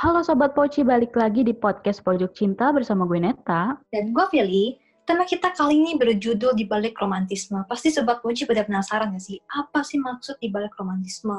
Halo Sobat Poci, balik lagi di podcast Pojok Cinta bersama gue Neta. Dan gue Fili. Tema kita kali ini berjudul di balik romantisme. Pasti Sobat Poci pada penasaran gak sih? Apa sih maksud di balik romantisme?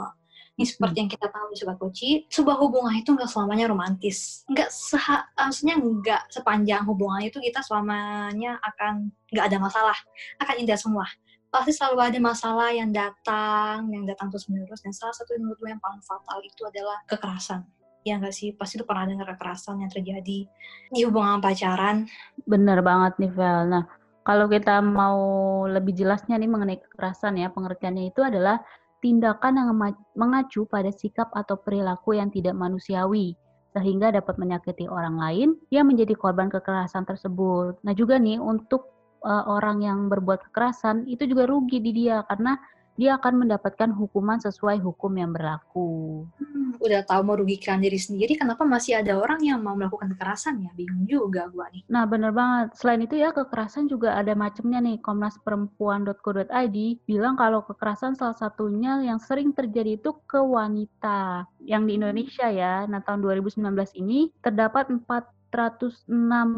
Ini seperti yang kita tahu di Sobat Poci, sebuah hubungan itu nggak selamanya romantis. Nggak seha, maksudnya nggak sepanjang hubungan itu kita selamanya akan nggak ada masalah. Akan indah semua. Pasti selalu ada masalah yang datang, yang datang terus menerus. Dan salah satu menurut gue yang paling fatal itu adalah kekerasan ya nggak sih pasti tuh pernah dengar kekerasan yang terjadi di hubungan pacaran Bener banget nih Vel. Nah, kalau kita mau lebih jelasnya nih mengenai kekerasan ya, pengertiannya itu adalah tindakan yang mengacu pada sikap atau perilaku yang tidak manusiawi sehingga dapat menyakiti orang lain yang menjadi korban kekerasan tersebut. Nah, juga nih untuk eh, orang yang berbuat kekerasan itu juga rugi di dia karena dia akan mendapatkan hukuman sesuai hukum yang berlaku. Hmm, udah tahu merugikan diri sendiri kenapa masih ada orang yang mau melakukan kekerasan ya bingung juga gua nih Nah, bener banget. Selain itu ya, kekerasan juga ada macamnya nih. Komnasperempuan.co.id bilang kalau kekerasan salah satunya yang sering terjadi itu ke wanita. Yang di Indonesia ya, nah tahun 2019 ini terdapat 406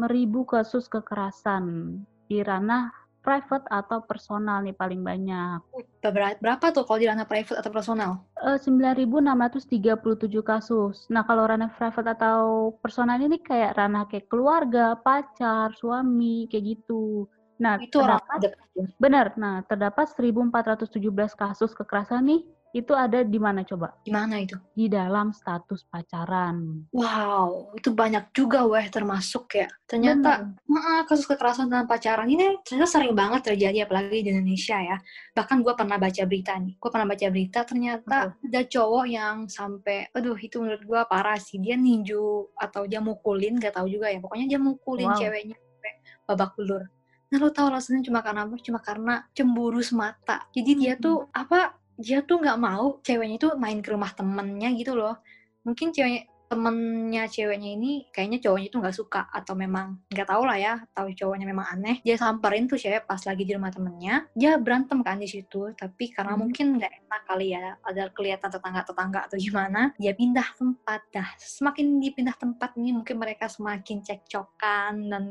ribu kasus kekerasan di ranah private atau personal nih paling banyak. berapa, berapa tuh kalau di ranah private atau personal Eh, 9.637 kasus. Nah, kalau ranah private atau personal ini kayak ranah kayak keluarga, pacar, suami, kayak gitu. Nah, itu orang terdapat, ya. benar. Nah, terdapat 1.417 kasus kekerasan nih. Itu ada di mana coba? gimana itu Di dalam status pacaran. wow itu banyak juga weh termasuk ya ternyata Heeh, kasus kekerasan dalam pacaran ini ternyata sering banget terjadi apalagi di Indonesia ya. Bahkan gue pernah baca berita nih. Gue pernah baca berita ternyata ada cowok yang sampai, aduh itu menurut gue parah sih. Dia ninju atau dia mukulin, gak tahu juga ya. Pokoknya dia mukulin Wow. ceweknya sampai babak belur. Nah lo tau alasannya cuma karena apa? Cuma karena cemburu semata. Jadi dia tuh apa? Dia tuh nggak mau ceweknya itu main ke rumah temennya gitu loh. Mungkin ceweknya temennya ceweknya ini kayaknya cowoknya itu nggak suka atau memang nggak tahu lah ya tahu cowoknya memang aneh dia samperin tuh cewek pas lagi di rumah temennya dia berantem kan di situ tapi karena Hmm. mungkin nggak enak kali ya ada kelihatan tetangga tetangga atau gimana dia pindah tempat dah semakin dipindah tempat ini mungkin mereka semakin cekcokan dan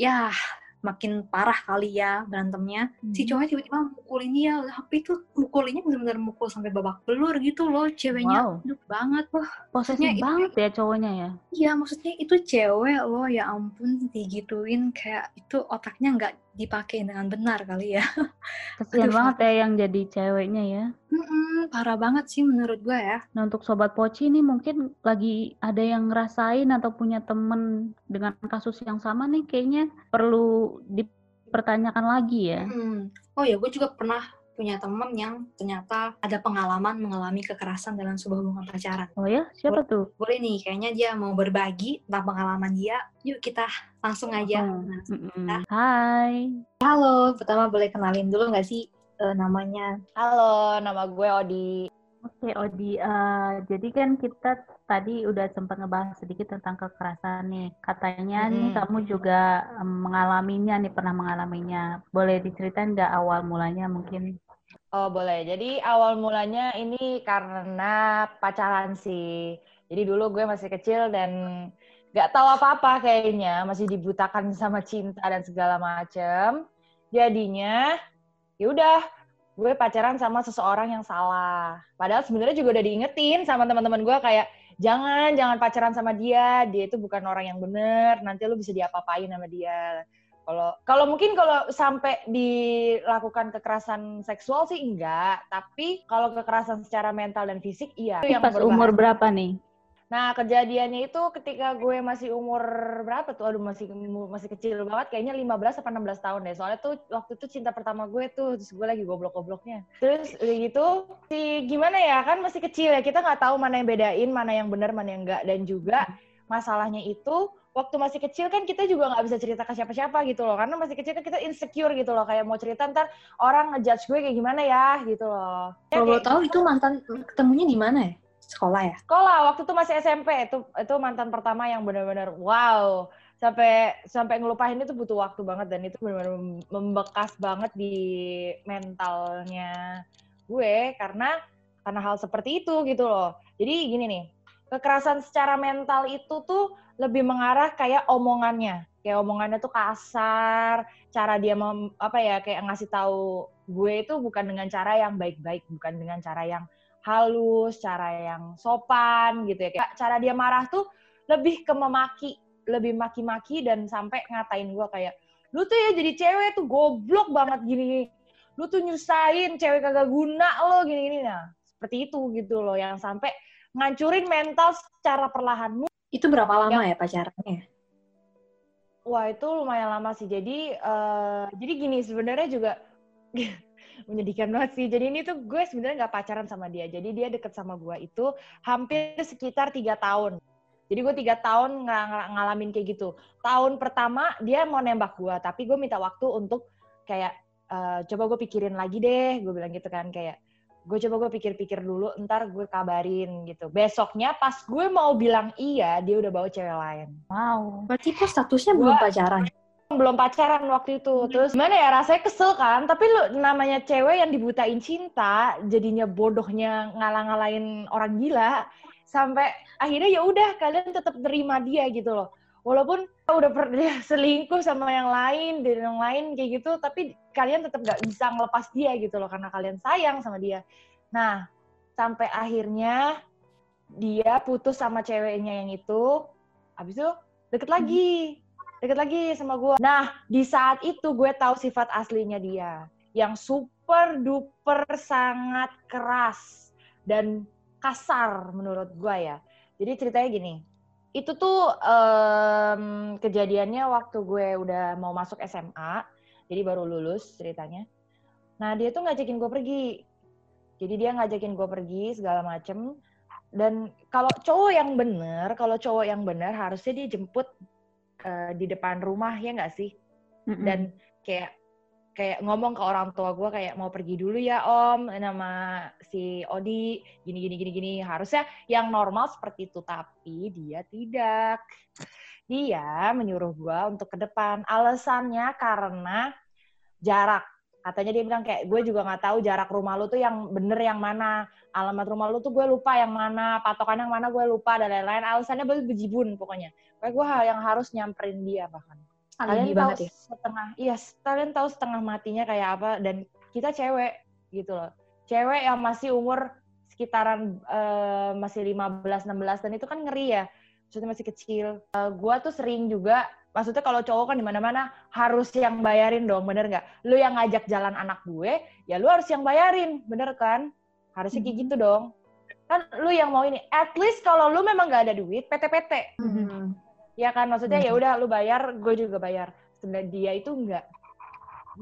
ya makin parah kali ya berantemnya si Hmm. cowoknya tiba-tiba mukulin dia tapi itu mukulinnya benar-benar mukul sampai babak belur gitu loh ceweknya Wow. banget Posesif itu- banget ya cowoknya ya. Iya, maksudnya itu cewek loh, ya ampun digituin kayak itu otaknya nggak dipakai dengan benar kali ya. Kesian Aduh, banget ya yang jadi ceweknya ya. Mm-mm, parah banget sih menurut gue ya. Nah, untuk Sobat Poci nih mungkin lagi ada yang ngerasain atau punya temen dengan kasus yang sama nih, kayaknya perlu dipertanyakan lagi ya. Mm. Oh ya, gue juga pernah punya temen yang ternyata ada pengalaman mengalami kekerasan dalam sebuah hubungan pacaran. Oh ya, siapa tuh? Boleh nih, kayaknya dia mau berbagi tentang pengalaman dia. Yuk kita langsung aja. Oh, Nah. Hai. Halo, pertama boleh kenalin dulu nggak sih eh, namanya? Halo, nama gue Odi. Oke, Odi. eh, jadi kan kita tadi udah sempat ngebahas sedikit tentang kekerasan nih. Katanya nih Mm-mm. kamu juga em, mengalaminya nih, pernah mengalaminya. Boleh diceritain nggak awal mulanya mungkin? Oh, boleh. Jadi awal mulanya ini karena pacaran sih. Jadi dulu gue masih kecil dan gak tahu apa-apa kayaknya, masih dibutakan sama cinta dan segala macem. Jadinya, yaudah, gue pacaran sama seseorang yang salah. Padahal sebenarnya juga udah diingetin sama teman-teman gue kayak jangan jangan pacaran sama dia, dia itu bukan orang yang bener, nanti lu bisa diapa-apain sama dia. Kalau kalau mungkin kalau sampai dilakukan kekerasan seksual sih enggak, tapi kalau kekerasan secara mental dan fisik iya. Itu Pas umur berbahaya. berapa nih? Nah, kejadiannya itu ketika gue masih umur berapa tuh? Aduh, masih masih kecil banget kayaknya 15 atau 16 tahun deh. Soalnya tuh waktu itu cinta pertama gue tuh, terus gue lagi goblok-gobloknya. Terus udah gitu, si gimana ya, kan masih kecil ya, kita nggak tahu mana yang bedain, mana yang benar, mana yang enggak. Dan juga masalahnya itu waktu masih kecil kan kita juga nggak bisa cerita ke siapa-siapa gitu loh. Karena masih kecil kan kita insecure gitu loh. Kayak mau cerita ntar orang ngejudge gue kayak gimana ya gitu loh. Ya, Kalau lo tahu itu mantan ketemunya di mana ya? Sekolah ya? sekolah waktu itu masih SMP itu itu mantan pertama yang benar-benar wow. Sampai sampai ngelupain itu butuh waktu banget. Dan itu benar-benar membekas banget di mentalnya gue. Karena karena hal seperti itu gitu loh. Jadi gini nih kekerasan secara mental itu tuh lebih mengarah kayak omongannya. Kayak omongannya tuh kasar cara dia mem, apa ya kayak ngasih tahu gue itu bukan dengan cara yang baik-baik bukan dengan cara yang halus cara yang sopan gitu ya. Kayak cara dia marah tuh lebih ke memaki lebih maki-maki dan sampai ngatain gue kayak lu tuh ya jadi cewek tuh goblok banget gini lu tuh nyusahin cewek kagak guna lo gini-gini. Nah seperti itu gitu loh yang sampai ngancurin mental secara perlahan itu berapa lama yang, ya pacarannya? Wah itu lumayan lama sih. Jadi uh, jadi gini sebenarnya juga menyedihkan banget sih. Jadi ini tuh gue sebenarnya nggak pacaran sama dia. Jadi dia deket sama gue itu hampir sekitar tiga tahun. Jadi gue tiga tahun ng ngalamin kayak gitu. Tahun pertama dia mau nembak gue tapi gue minta waktu untuk kayak uh, coba gue pikirin lagi deh. Gue bilang gitu kan kayak gue coba gue pikir-pikir dulu, ntar gue kabarin gitu. Besoknya pas gue mau bilang iya, dia udah bawa cewek lain. Wow. Berarti itu statusnya gua, belum pacaran? Belum pacaran waktu itu. Hmm. Terus gimana ya, rasanya kesel kan? Tapi lu namanya cewek yang dibutain cinta, jadinya bodohnya ngalah-ngalahin orang gila. Sampai akhirnya ya udah kalian tetap terima dia gitu loh walaupun udah pernah selingkuh sama yang lain dari yang lain kayak gitu tapi kalian tetap gak bisa ngelepas dia gitu loh karena kalian sayang sama dia. Nah sampai akhirnya dia putus sama ceweknya yang itu habis itu deket lagi deket lagi sama gue nah di saat itu gue tahu sifat aslinya dia yang super duper sangat keras dan kasar menurut gue ya. Jadi ceritanya gini itu tuh um, kejadiannya waktu gue udah mau masuk SMA, jadi baru lulus ceritanya. Nah dia tuh ngajakin gue pergi, jadi dia ngajakin gue pergi segala macem. Dan kalau cowok yang bener, kalau cowok yang bener harusnya dia jemput uh, di depan rumah ya nggak sih? Mm -hmm. Dan kayak kayak ngomong ke orang tua gue kayak mau pergi dulu ya om nama si Odi gini gini gini gini harusnya yang normal seperti itu tapi dia tidak dia menyuruh gue untuk ke depan. Alasannya karena jarak. Katanya dia bilang kayak gue juga nggak tahu jarak rumah lu tuh yang bener yang mana. Alamat rumah lu tuh gue lupa yang mana. Patokan yang mana gue lupa dan lain-lain. Alasannya bejibun pokoknya. Kayak gue yang harus nyamperin dia bahkan. Kalian tahu ya? setengah iya kalian tahu setengah matinya kayak apa dan kita cewek gitu loh. Cewek yang masih umur sekitaran uh, masih 15 16 dan itu kan ngeri ya maksudnya masih kecil. Uh, gua tuh sering juga maksudnya kalau cowok kan di mana-mana harus yang bayarin dong bener nggak? Lu yang ngajak jalan anak gue ya lu harus yang bayarin bener kan? Harusnya kayak gitu dong. Kan lu yang mau ini at least kalau lu memang nggak ada duit PT-PT hmm ya kan? Maksudnya ya udah lu bayar gue juga bayar. Sebenarnya dia itu enggak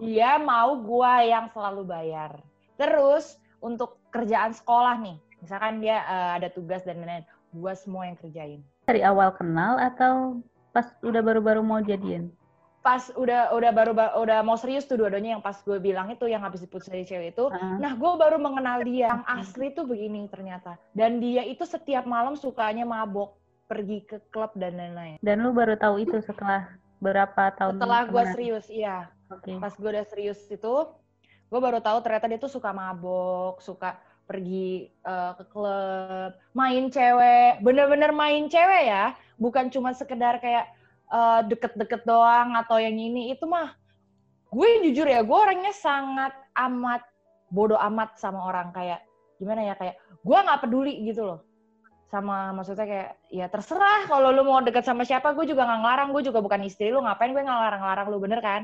dia mau gue yang selalu bayar. Terus untuk kerjaan sekolah nih misalkan dia uh, ada tugas dan lain-lain gue semua yang kerjain dari awal kenal atau pas udah baru-baru mau jadian pas udah udah baru udah mau serius tuh dua-duanya yang pas gue bilang itu yang habis diputus dari cewek itu uh. nah gue baru mengenal dia yang asli tuh begini ternyata dan dia itu setiap malam sukanya mabok pergi ke klub dan lain-lain. Dan lu baru tahu itu setelah berapa tahun? Setelah gue serius, iya. Okay. Pas gue udah serius itu, gue baru tahu ternyata dia tuh suka mabok, suka pergi uh, ke klub, main cewek, bener-bener main cewek ya, bukan cuma sekedar kayak uh, deket-deket doang atau yang ini, itu mah gue jujur ya, gue orangnya sangat amat bodoh amat sama orang. Kayak gimana ya kayak gue nggak peduli gitu loh. Sama maksudnya kayak ya terserah kalau lu mau deket sama siapa gue juga nggak ngelarang. Gue juga bukan istri lu ngapain gue ngelarang-larang lu bener kan?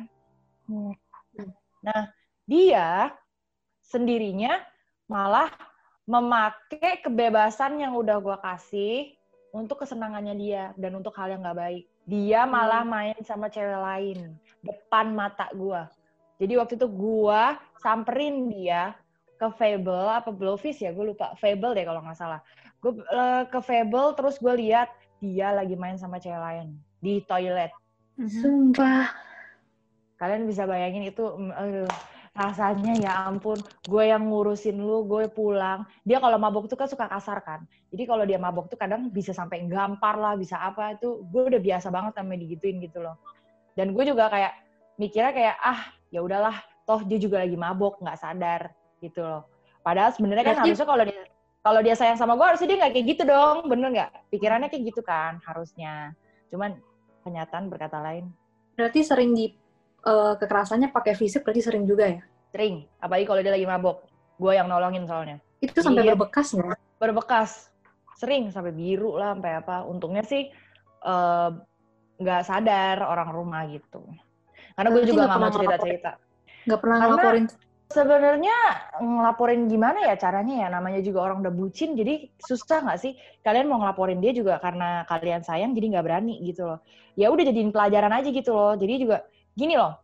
Hmm. nah dia sendirinya malah memakai kebebasan yang udah gue kasih untuk kesenangannya dia dan untuk hal yang nggak baik dia malah hmm. main sama cewek lain depan mata gue jadi waktu itu gue samperin dia ke Fable apa Blowfish ya gue lupa Fable deh kalau nggak salah gue uh, ke Fable terus gue lihat dia lagi main sama cewek lain di toilet. Mhm. Sumpah. Kalian bisa bayangin itu, aduh, rasanya ya ampun, gue yang ngurusin lu, gue pulang. Dia kalau mabok tuh kan suka kasar kan. Jadi kalau dia mabok tuh kadang bisa sampai gampar lah, bisa apa itu. Gue udah biasa banget sama digituin gitu loh. Dan gue juga kayak mikirnya kayak ah ya udahlah, toh dia juga lagi mabok, nggak sadar gitu loh. Padahal sebenarnya kan harusnya kalau dia kalau dia sayang sama gue harusnya dia nggak kayak gitu dong bener nggak pikirannya kayak gitu kan harusnya cuman kenyataan berkata lain Berarti sering di eh, kekerasannya pakai fisik berarti sering juga ya? sering apalagi kalau dia lagi mabok. Gue yang nolongin soalnya. Itu sampai Iya. berbekas ya? berbekas. Sering sampai biru lah sampai apa. Untungnya sih eh, nggak sadar orang rumah gitu. Karena gue juga nggak nggak mau pernah cerita cerita Nggak pernah Karena- ngelaporin sebenarnya ngelaporin gimana ya caranya ya? Namanya juga orang udah bucin jadi susah nggak sih? Kalian mau ngelaporin dia juga karena kalian sayang jadi nggak berani gitu loh. Ya udah jadiin pelajaran aja gitu loh. Jadi juga gini loh.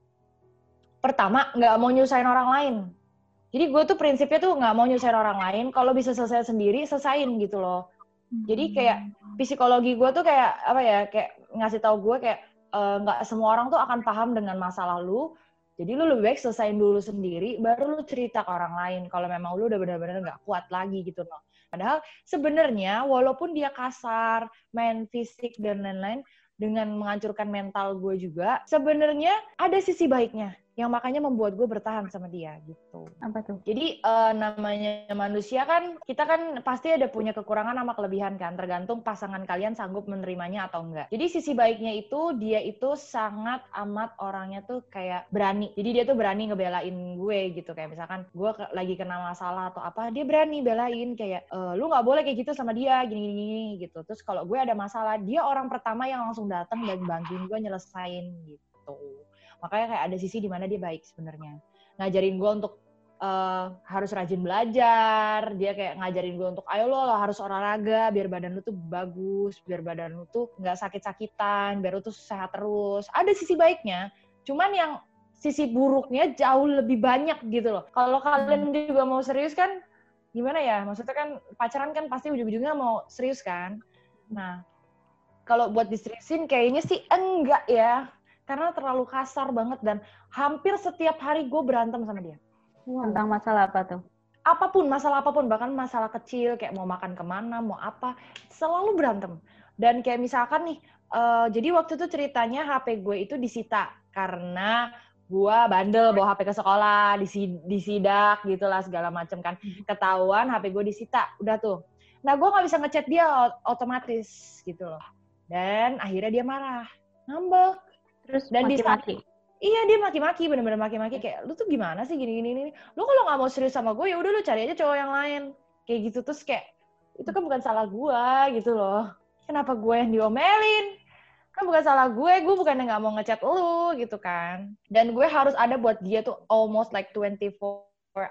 Pertama nggak mau nyusahin orang lain. Jadi gue tuh prinsipnya tuh nggak mau nyusahin orang lain. Kalau bisa selesai sendiri selesain gitu loh. Jadi kayak psikologi gue tuh kayak apa ya kayak ngasih tahu gue kayak eh, nggak semua orang tuh akan paham dengan masa lalu jadi lu lebih baik selesain dulu sendiri baru lu cerita ke orang lain kalau memang lu udah benar-benar nggak kuat lagi gitu loh. Padahal sebenarnya walaupun dia kasar main fisik dan lain-lain dengan menghancurkan mental gue juga sebenarnya ada sisi baiknya yang makanya membuat gue bertahan sama dia gitu Apa tuh? jadi eh, namanya manusia kan kita kan pasti ada punya kekurangan sama kelebihan kan tergantung pasangan kalian sanggup menerimanya atau enggak. Jadi sisi baiknya itu dia itu sangat amat orangnya tuh kayak berani. Jadi dia tuh berani ngebelain gue gitu kayak misalkan gue ke- lagi kena masalah atau apa dia berani belain kayak "Eh, lu nggak boleh kayak gitu sama dia gini gini, gini gitu. Terus kalau gue ada masalah dia orang pertama yang langsung datang dan bantuin gue nyelesain gitu. Makanya kayak ada sisi di mana dia baik sebenarnya. Ngajarin gue untuk eh, harus rajin belajar. Dia kayak ngajarin gue untuk ayo lo, lo harus olahraga biar badan lu tuh bagus, biar badan lu tuh nggak sakit-sakitan, biar lu tuh sehat terus. Ada sisi baiknya. Cuman yang sisi buruknya jauh lebih banyak gitu loh. Kalau kalian juga mau serius kan gimana ya? Maksudnya kan pacaran kan pasti ujung-ujungnya mau serius kan. Nah, kalau buat diseriusin kayaknya sih enggak ya. Karena terlalu kasar banget dan hampir setiap hari gue berantem sama dia. Tentang masalah apa tuh? apa pun masalah apa pun bahkan masalah kecil kayak mau makan ke mana mau apa selalu berantem. Dan kayak misalkan nih eh, jadi waktu itu ceritanya HP gue itu disita karena gue bandel bawa HP ke sekolah disi- disidak gitulah segala macam kan. Ketahuan HP gue disita udah tuh. Nah gue nggak bisa ngechat dia ot- otomatis gitu loh. Dan akhirnya dia marah. Ngambek Terus Dan di saat- maki-maki. Iya dia maki-maki bener-bener maki-maki kayak lu tuh gimana sih gini gini gini. Lu kalau nggak mau serius sama gue ya udah lu cari aja cowok yang lain. Kayak gitu terus kayak itu kan bukan salah gue gitu loh. Kenapa gue yang diomelin? Kan bukan salah gue, gue bukan yang nggak mau ngechat lu gitu kan. Dan gue harus ada buat dia tuh almost like 24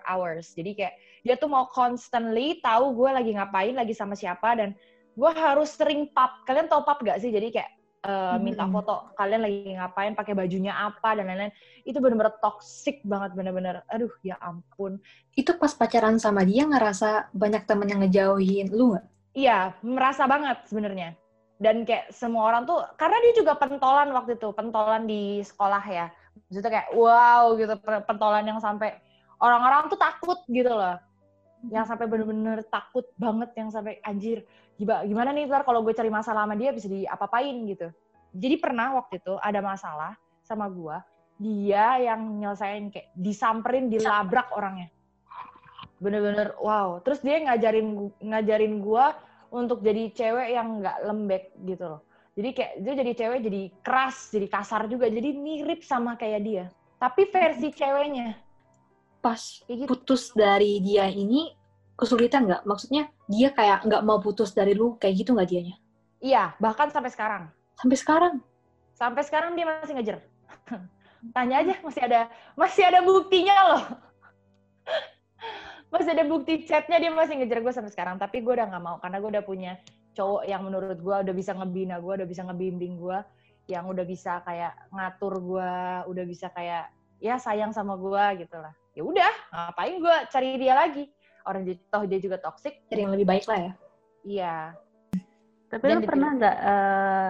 hours. Jadi kayak dia tuh mau constantly tahu gue lagi ngapain, lagi sama siapa dan gue harus sering pap. Kalian tau pap gak sih? Jadi kayak eh, minta Mm-mm. foto kalian lagi ngapain, pakai bajunya apa dan lain-lain. Itu bener-bener toxic banget, bener-bener. Aduh, ya ampun. Itu pas pacaran sama dia ngerasa banyak temen yang ngejauhin lu nggak? Iya, merasa banget sebenarnya. Dan kayak semua orang tuh, karena dia juga pentolan waktu itu, pentolan di sekolah ya. Maksudnya kayak wow gitu, pe- pentolan yang sampai orang-orang tuh takut gitu loh. Yang sampai bener-bener takut banget, yang sampai anjir, gimana, gimana nih ntar kalau gue cari masalah sama dia bisa diapa-apain gitu. Jadi pernah waktu itu ada masalah sama gue, dia yang nyelesain kayak disamperin, dilabrak orangnya. Bener-bener wow. Terus dia ngajarin ngajarin gue untuk jadi cewek yang nggak lembek gitu loh. Jadi kayak dia jadi cewek jadi keras, jadi kasar juga, jadi mirip sama kayak dia. Tapi versi ceweknya Pas gitu. putus dari dia ini kesulitan nggak? Maksudnya dia kayak nggak mau putus dari lu kayak gitu nggak dianya? Iya, bahkan sampai sekarang. Sampai sekarang Sampai sekarang dia masih ngejar. Tanya aja, masih ada masih ada buktinya loh. masih ada bukti chatnya dia masih ngejar gue sampai sekarang. Tapi gue udah nggak mau karena gue udah punya cowok yang menurut gue udah bisa ngebina gue, udah bisa ngebimbing gue, yang udah bisa kayak ngatur gue, udah bisa kayak ya sayang sama gue gitu lah. Ya udah, ngapain gue cari dia lagi? Orang dia, toh dia juga toxic. cari yang lebih baik lah ya. Iya, Tapi Dan lu di- pernah nggak eh,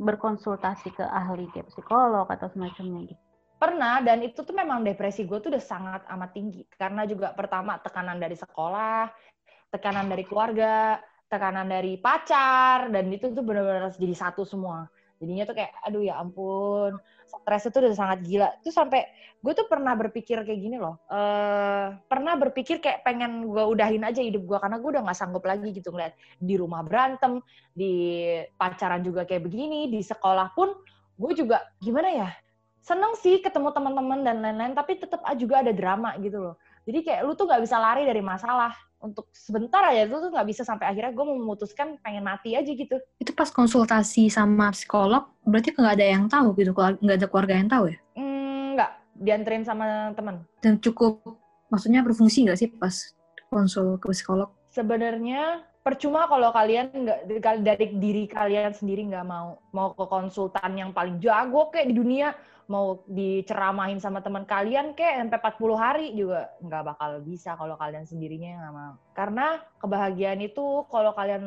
berkonsultasi ke ahli kayak psikolog atau semacamnya gitu? Pernah, dan itu tuh memang depresi gue tuh udah sangat amat tinggi. Karena juga pertama tekanan dari sekolah, tekanan dari keluarga, tekanan dari pacar, dan itu tuh benar-benar jadi satu semua. jadinya tuh kayak aduh ya ampun stres itu udah sangat gila. Tuh sampai gue tuh pernah berpikir kayak gini loh. Uh, pernah berpikir kayak pengen gue udahin aja hidup gue karena gue udah nggak sanggup lagi gitu ngeliat. Di rumah berantem di pacaran juga kayak begini di sekolah pun gue juga gimana ya seneng sih ketemu teman-teman dan lain-lain tapi tetap juga ada drama gitu loh. Jadi kayak lu tuh nggak bisa lari dari masalah untuk sebentar aja lu tuh nggak bisa sampai akhirnya gue memutuskan pengen mati aja gitu. Itu pas konsultasi sama psikolog berarti nggak ada yang tahu gitu nggak ada keluarga yang tahu ya? Mm, nggak dianterin sama teman. Dan cukup maksudnya berfungsi nggak sih pas konsul ke psikolog? Sebenarnya percuma kalau kalian nggak dari diri kalian sendiri nggak mau mau ke konsultan yang paling jago kayak di dunia mau diceramahin sama teman kalian kayak sampai 40 hari juga nggak bakal bisa kalau kalian sendirinya nggak mau karena kebahagiaan itu kalau kalian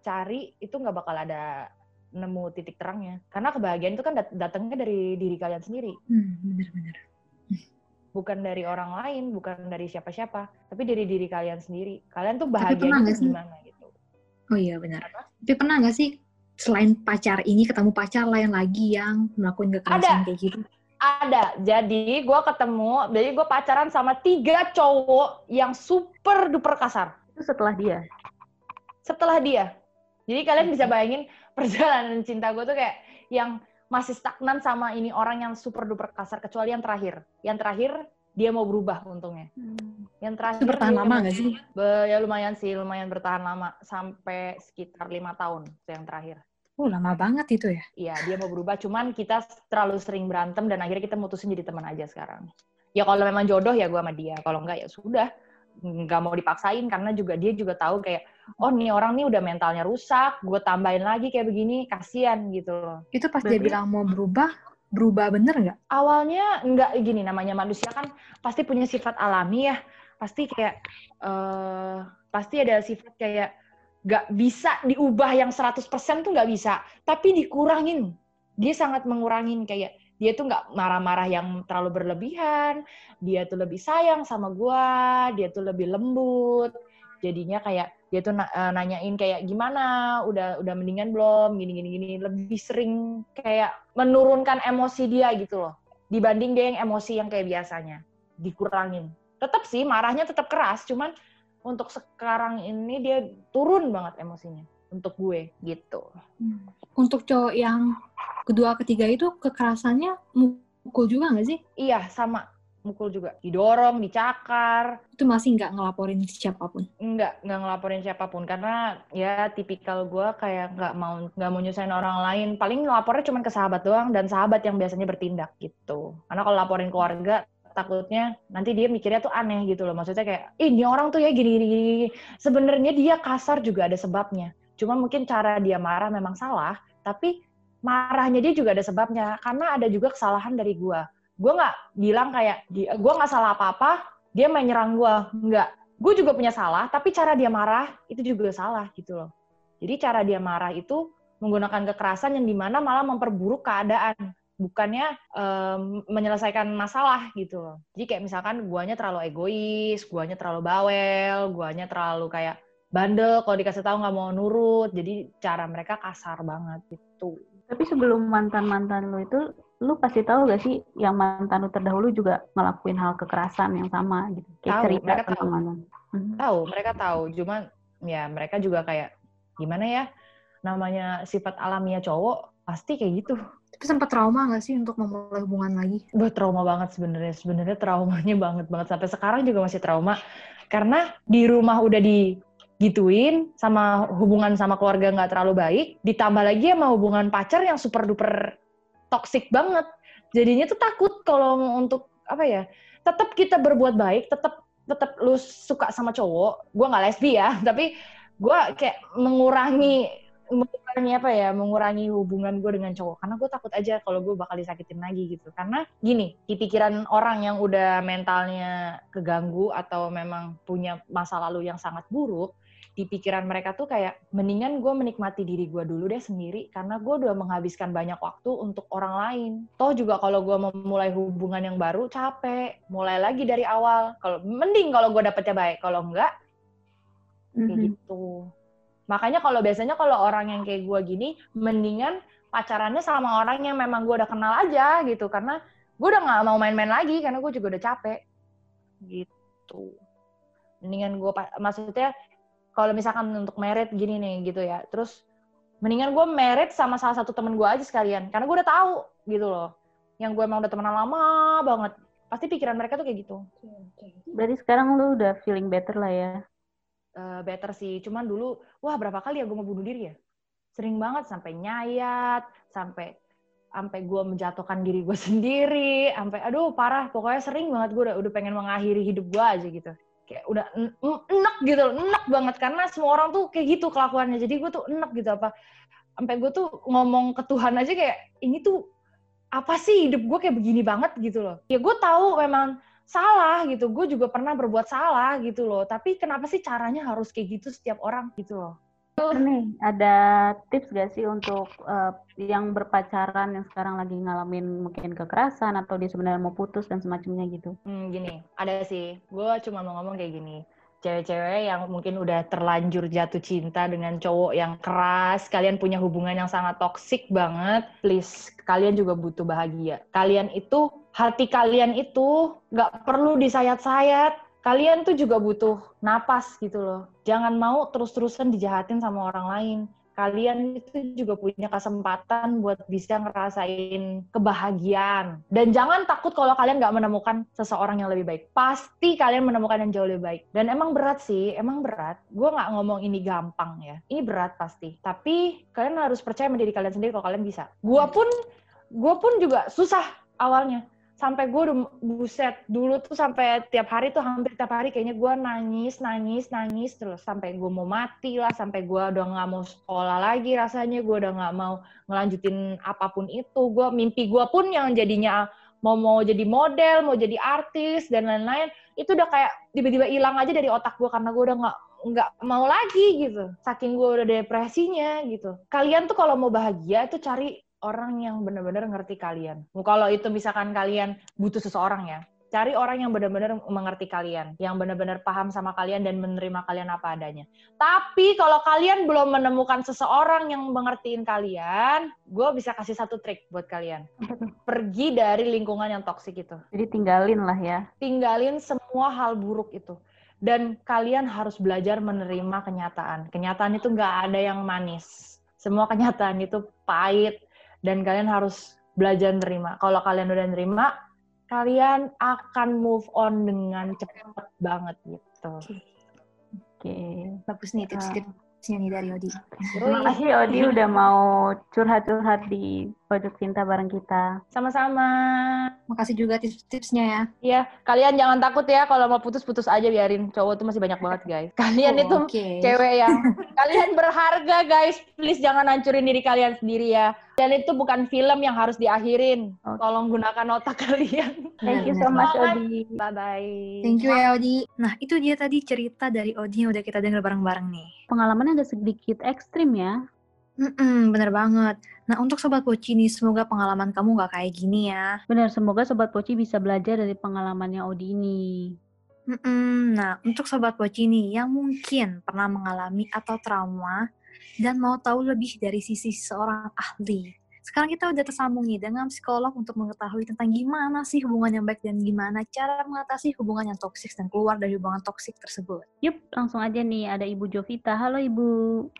cari itu nggak bakal ada nemu titik terangnya karena kebahagiaan itu kan dat datangnya dari diri kalian sendiri hmm, bener-bener bukan dari orang lain, bukan dari siapa-siapa, tapi dari diri kalian sendiri. Kalian tuh bahagia gimana gitu. Oh iya benar. Apa? Tapi pernah nggak sih selain pacar ini ketemu pacar lain lagi yang melakukan kekerasan kayak gitu? Ada. Jadi gue ketemu, jadi gue pacaran sama tiga cowok yang super duper kasar. Itu setelah dia? Setelah dia. Jadi kalian bisa bayangin perjalanan cinta gue tuh kayak yang masih stagnan sama ini orang yang super duper kasar kecuali yang terakhir. Yang terakhir dia mau berubah untungnya. Hmm. Yang terakhir itu bertahan lama nggak sih? Be, ya lumayan sih, lumayan bertahan lama sampai sekitar lima tahun yang terakhir. Oh lama banget itu ya? Iya dia mau berubah, cuman kita terlalu sering berantem dan akhirnya kita mutusin jadi teman aja sekarang. Ya kalau memang jodoh ya gue sama dia, kalau enggak ya sudah nggak mau dipaksain karena juga dia juga tahu kayak oh nih orang nih udah mentalnya rusak, gue tambahin lagi kayak begini, kasihan gitu loh. Itu pas Berarti, dia bilang mau berubah, berubah bener nggak? Awalnya nggak gini, namanya manusia kan pasti punya sifat alami ya, pasti kayak, uh, pasti ada sifat kayak nggak bisa diubah yang 100% tuh nggak bisa, tapi dikurangin. Dia sangat mengurangin kayak, dia tuh nggak marah-marah yang terlalu berlebihan, dia tuh lebih sayang sama gue, dia tuh lebih lembut, jadinya kayak dia tuh eh, nanyain kayak gimana? Udah udah mendingan belum? Gini gini gini. Lebih sering kayak menurunkan emosi dia gitu loh. Dibanding dia yang emosi yang kayak biasanya. Dikurangin. Tetap sih marahnya tetap keras. Cuman untuk sekarang ini dia turun banget emosinya untuk gue gitu. Hmm. untuk cowok yang kedua ketiga itu kekerasannya mukul juga nggak sih? Iya sama. Mukul juga. Didorong dicakar. Itu masih nggak ngelaporin siapa pun? Nggak nggak ngelaporin siapa pun. Karena ya tipikal gue kayak nggak mau nggak mau nyusahin orang lain. Paling ngelapornya cuma ke sahabat doang dan sahabat yang biasanya bertindak gitu. Karena kalau laporin keluarga takutnya nanti dia mikirnya tuh aneh gitu loh. Maksudnya kayak ini orang tuh ya gini gini gini sebenarnya dia kasar juga ada sebabnya. Cuma mungkin cara dia marah memang salah tapi marahnya dia juga ada sebabnya. Karena ada juga kesalahan dari gue gue nggak bilang kayak gue nggak salah apa-apa dia main nyerang gue nggak. Gue juga punya salah tapi cara dia marah itu juga salah gitu loh. Jadi cara dia marah itu menggunakan kekerasan yang di mana malah memperburuk keadaan bukannya um, menyelesaikan masalah gitu loh. Jadi kayak misalkan guanya terlalu egois guanya terlalu bawel guanya terlalu kayak bandel kalau dikasih tahu nggak mau nurut. Jadi cara mereka kasar banget gitu. Tapi sebelum mantan mantan lo itu lu pasti tahu gak sih yang mantan lu terdahulu juga ngelakuin hal kekerasan yang sama gitu? Kayak tahu, cerita mereka tahu. mantan hmm. tahu mereka tahu. Cuman ya mereka juga kayak gimana ya namanya sifat alamiah cowok pasti kayak gitu tapi sempat trauma gak sih untuk memulai hubungan lagi? Buat trauma banget sebenarnya. Sebenarnya traumanya banget banget sampai sekarang juga masih trauma karena di rumah udah digituin sama hubungan sama keluarga nggak terlalu baik, ditambah lagi sama hubungan pacar yang super duper toxic banget. Jadinya tuh takut kalau untuk apa ya? Tetap kita berbuat baik, tetap tetap lu suka sama cowok. Gue nggak lesbi ya, tapi gue kayak mengurangi mengurangi apa ya mengurangi hubungan gue dengan cowok karena gue takut aja kalau gue bakal disakitin lagi gitu karena gini di pikiran orang yang udah mentalnya keganggu atau memang punya masa lalu yang sangat buruk di pikiran mereka tuh kayak mendingan gue menikmati diri gue dulu deh sendiri karena gue udah menghabiskan banyak waktu untuk orang lain. Toh juga kalau gue memulai hubungan yang baru capek, mulai lagi dari awal. Kalau mending kalau gue dapetnya baik, kalau enggak kayak mm -hmm. gitu. Makanya kalau biasanya kalau orang yang kayak gue gini, mendingan pacarannya sama orang yang memang gue udah kenal aja gitu. Karena gue udah nggak mau main-main lagi karena gue juga udah capek. Gitu. Mendingan gue maksudnya kalau misalkan untuk merit gini nih gitu ya. Terus mendingan gue merit sama salah satu temen gue aja sekalian. Karena gue udah tahu gitu loh. Yang gue emang udah temenan lama banget. Pasti pikiran mereka tuh kayak gitu. Berarti sekarang lu udah feeling better lah ya uh, better sih. Cuman dulu wah berapa kali ya gue mau bunuh diri ya? Sering banget sampai nyayat sampai sampai gue menjatuhkan diri gue sendiri sampai aduh parah. Pokoknya sering banget gue udah udah pengen mengakhiri hidup gue aja gitu. Kayak udah enak gitu enak banget. Karena semua orang tuh kayak gitu kelakuannya. Jadi gue tuh enak gitu. Apa sampai gue tuh ngomong ke Tuhan aja kayak ini tuh apa sih hidup gue kayak begini banget? gitu loh. Ya gue tahu memang salah gitu. Gue juga pernah berbuat salah gitu loh. Tapi kenapa sih caranya harus kayak gitu setiap orang gitu loh? Nih ada tips gak sih untuk uh, yang berpacaran yang sekarang lagi ngalamin mungkin kekerasan atau dia sebenarnya mau putus dan semacamnya gitu? Hmm, gini, ada sih. Gue cuma mau ngomong kayak gini cewek-cewek yang mungkin udah terlanjur jatuh cinta dengan cowok yang keras, kalian punya hubungan yang sangat toksik banget, please, kalian juga butuh bahagia. Kalian itu, hati kalian itu nggak perlu disayat-sayat, kalian tuh juga butuh napas gitu loh. Jangan mau terus-terusan dijahatin sama orang lain kalian itu juga punya kesempatan buat bisa ngerasain kebahagiaan. Dan jangan takut kalau kalian nggak menemukan seseorang yang lebih baik. Pasti kalian menemukan yang jauh lebih baik. Dan emang berat sih, emang berat. Gue nggak ngomong ini gampang ya. Ini berat pasti. Tapi kalian harus percaya menjadi kalian sendiri kalau kalian bisa. Gue pun, gue pun juga susah awalnya sampai gue udah buset dulu tuh sampai tiap hari tuh hampir tiap hari kayaknya gue nangis nangis nangis terus sampai gue mau mati lah sampai gue udah nggak mau sekolah lagi rasanya gue udah nggak mau ngelanjutin apa pun itu. Gue mimpi gue pun yang jadinya mau mau jadi model mau jadi artis dan lain-lain itu udah kayak tiba-tiba hilang aja dari otak gue karena gue udah nggak nggak mau lagi gitu. Saking gue udah depresinya gitu. Kalian tuh kalau mau bahagia itu cari orang yang benar-benar ngerti kalian. Kalau itu misalkan kalian butuh seseorang ya, cari orang yang benar-benar mengerti kalian, yang benar-benar paham sama kalian dan menerima kalian apa adanya. Tapi kalau kalian belum menemukan seseorang yang mengertiin kalian, gue bisa kasih satu trik buat kalian. Pergi dari lingkungan yang toksik itu. Jadi tinggalin lah ya. Tinggalin semua hal buruk itu. Dan kalian harus belajar menerima kenyataan. Kenyataan itu nggak ada yang manis. Semua kenyataan itu pahit, dan kalian harus belajar nerima. Kalau kalian udah nerima, kalian akan move on dengan cepat banget gitu. Oke, okay. bagus nih tips-tips tipsnya nih dari Odi. Terima kasih Odi udah mau curhat-curhat di pojok cinta bareng kita. Sama-sama. Makasih juga tips-tipsnya ya. Iya, kalian jangan takut ya kalau mau putus-putus aja biarin. Cowok tuh masih banyak banget guys. Kalian oh, itu okay. cewek yang kalian berharga guys. Please jangan hancurin diri kalian sendiri ya. Dan itu bukan film yang harus diakhirin. Okay. Tolong gunakan otak kalian. Thank you so much Odi. Bye bye. Thank you ya Odi. Nah, itu dia tadi cerita dari Odi yang udah kita dengar bareng-bareng nih. Pengalamannya agak sedikit ekstrim ya. Mm-mm, bener banget. Nah, untuk Sobat Poci nih, semoga pengalaman kamu gak kayak gini ya. Bener, semoga Sobat Poci bisa belajar dari pengalamannya Odi ini. Mm-mm, nah, untuk Sobat Poci nih, yang mungkin pernah mengalami atau trauma, dan mau tahu lebih dari sisi seorang ahli. Sekarang kita udah tersambung nih dengan psikolog untuk mengetahui tentang gimana sih hubungan yang baik dan gimana cara mengatasi hubungan yang toksik dan keluar dari hubungan toksik tersebut. Yup, langsung aja nih ada Ibu Jovita. Halo Ibu,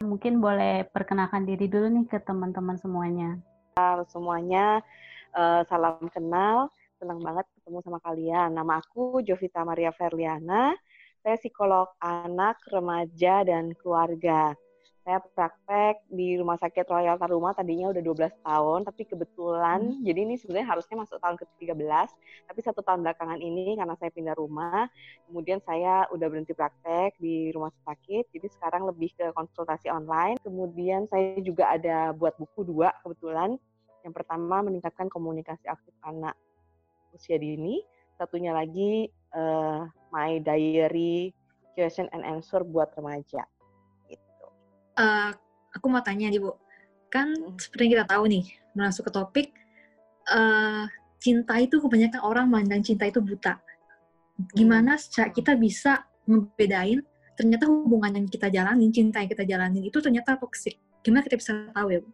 mungkin boleh perkenalkan diri dulu nih ke teman-teman semuanya. Halo semuanya, uh, salam kenal. Senang banget ketemu sama kalian. Nama aku Jovita Maria Ferliana. Saya psikolog anak, remaja, dan keluarga saya praktek di Rumah Sakit Royal Taruma tadinya udah 12 tahun, tapi kebetulan, hmm. jadi ini sebenarnya harusnya masuk tahun ke-13, tapi satu tahun belakangan ini karena saya pindah rumah, kemudian saya udah berhenti praktek di rumah sakit, jadi sekarang lebih ke konsultasi online. Kemudian saya juga ada buat buku dua kebetulan. Yang pertama meningkatkan komunikasi aktif anak usia dini, satunya lagi uh, My Diary Question and Answer buat remaja uh, aku mau tanya nih Bu, kan hmm. seperti yang kita tahu nih, masuk ke topik, uh, cinta itu kebanyakan orang mandang cinta itu buta. Gimana hmm. kita bisa membedain ternyata hubungan yang kita jalanin, cinta yang kita jalanin itu ternyata toksik. Gimana kita bisa tahu ya Bu?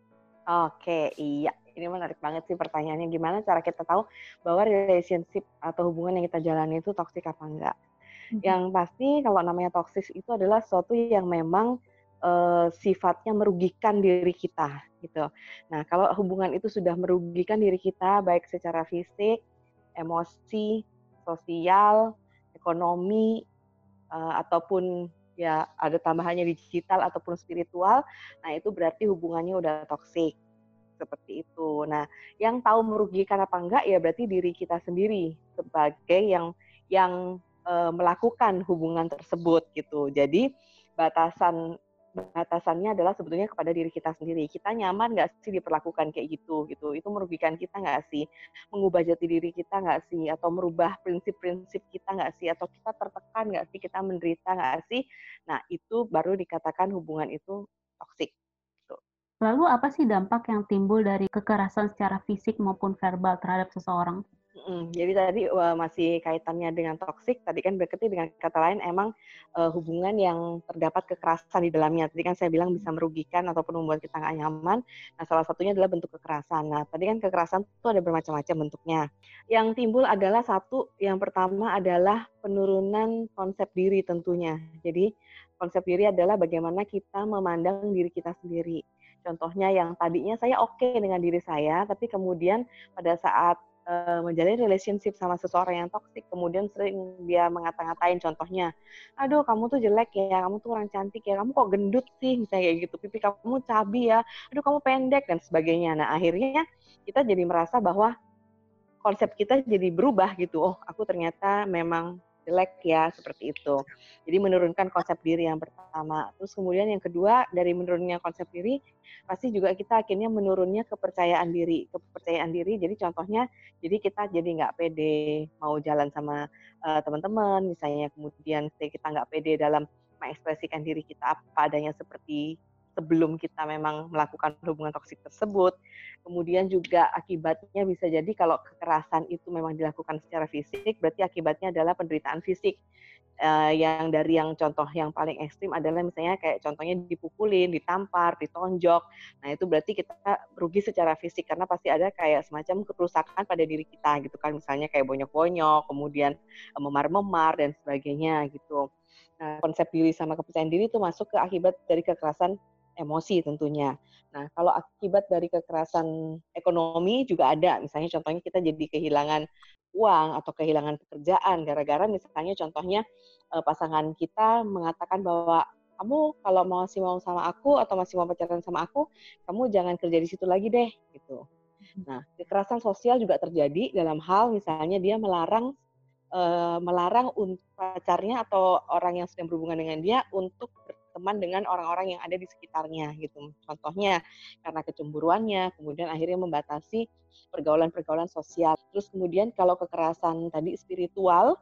Oke, iya. Ini menarik banget sih pertanyaannya. Gimana cara kita tahu bahwa relationship atau hubungan yang kita jalani itu toksik apa enggak? Mm-hmm. Yang pasti kalau namanya toksis itu adalah sesuatu yang memang uh, sifatnya merugikan diri kita gitu. Nah, kalau hubungan itu sudah merugikan diri kita baik secara fisik, emosi, sosial, ekonomi uh, ataupun ya ada tambahannya digital ataupun spiritual, nah itu berarti hubungannya udah toksik seperti itu. Nah, yang tahu merugikan apa enggak ya berarti diri kita sendiri sebagai yang yang e, melakukan hubungan tersebut gitu. Jadi batasan batasannya adalah sebetulnya kepada diri kita sendiri. Kita nyaman nggak sih diperlakukan kayak gitu gitu? Itu merugikan kita nggak sih? Mengubah jati diri kita nggak sih? Atau merubah prinsip-prinsip kita nggak sih? Atau kita tertekan nggak sih? Kita menderita nggak sih? Nah itu baru dikatakan hubungan itu toksik. Lalu apa sih dampak yang timbul dari kekerasan secara fisik maupun verbal terhadap seseorang? Mm, jadi tadi uh, masih kaitannya dengan toksik, tadi kan berarti dengan kata lain emang uh, hubungan yang terdapat kekerasan di dalamnya. Tadi kan saya bilang bisa merugikan ataupun membuat kita nggak nyaman. Nah salah satunya adalah bentuk kekerasan. Nah tadi kan kekerasan itu ada bermacam-macam bentuknya. Yang timbul adalah satu, yang pertama adalah penurunan konsep diri tentunya. Jadi konsep diri adalah bagaimana kita memandang diri kita sendiri Contohnya yang tadinya saya oke okay dengan diri saya, tapi kemudian pada saat uh, menjalin relationship sama seseorang yang toksik, kemudian sering dia mengata-ngatain contohnya, aduh kamu tuh jelek ya, kamu tuh kurang cantik ya, kamu kok gendut sih, misalnya kayak gitu, pipi kamu cabi ya, aduh kamu pendek dan sebagainya. Nah akhirnya kita jadi merasa bahwa konsep kita jadi berubah gitu, oh aku ternyata memang jelek ya seperti itu. Jadi menurunkan konsep diri yang pertama. Terus kemudian yang kedua dari menurunnya konsep diri pasti juga kita akhirnya menurunnya kepercayaan diri. Kepercayaan diri jadi contohnya jadi kita jadi nggak pede mau jalan sama uh, teman-teman misalnya kemudian kita nggak pede dalam mengekspresikan diri kita apa adanya seperti sebelum kita memang melakukan hubungan toksik tersebut. Kemudian juga akibatnya bisa jadi kalau kekerasan itu memang dilakukan secara fisik, berarti akibatnya adalah penderitaan fisik. Uh, yang dari yang contoh yang paling ekstrim adalah misalnya kayak contohnya dipukulin, ditampar, ditonjok. Nah itu berarti kita rugi secara fisik karena pasti ada kayak semacam kerusakan pada diri kita gitu kan, misalnya kayak bonyok-bonyok, kemudian eh, memar-memar dan sebagainya gitu. Nah, konsep diri sama kepercayaan diri itu masuk ke akibat dari kekerasan emosi tentunya. Nah, kalau akibat dari kekerasan ekonomi juga ada, misalnya contohnya kita jadi kehilangan uang atau kehilangan pekerjaan gara-gara misalnya contohnya eh, pasangan kita mengatakan bahwa kamu kalau mau masih mau sama aku atau masih mau pacaran sama aku, kamu jangan kerja di situ lagi deh gitu. Hmm. Nah, kekerasan sosial juga terjadi dalam hal misalnya dia melarang uh, melarang pacarnya atau orang yang sedang berhubungan dengan dia untuk berteman dengan orang-orang yang ada di sekitarnya gitu. Contohnya karena kecemburuannya, kemudian akhirnya membatasi pergaulan-pergaulan sosial. Terus kemudian kalau kekerasan tadi spiritual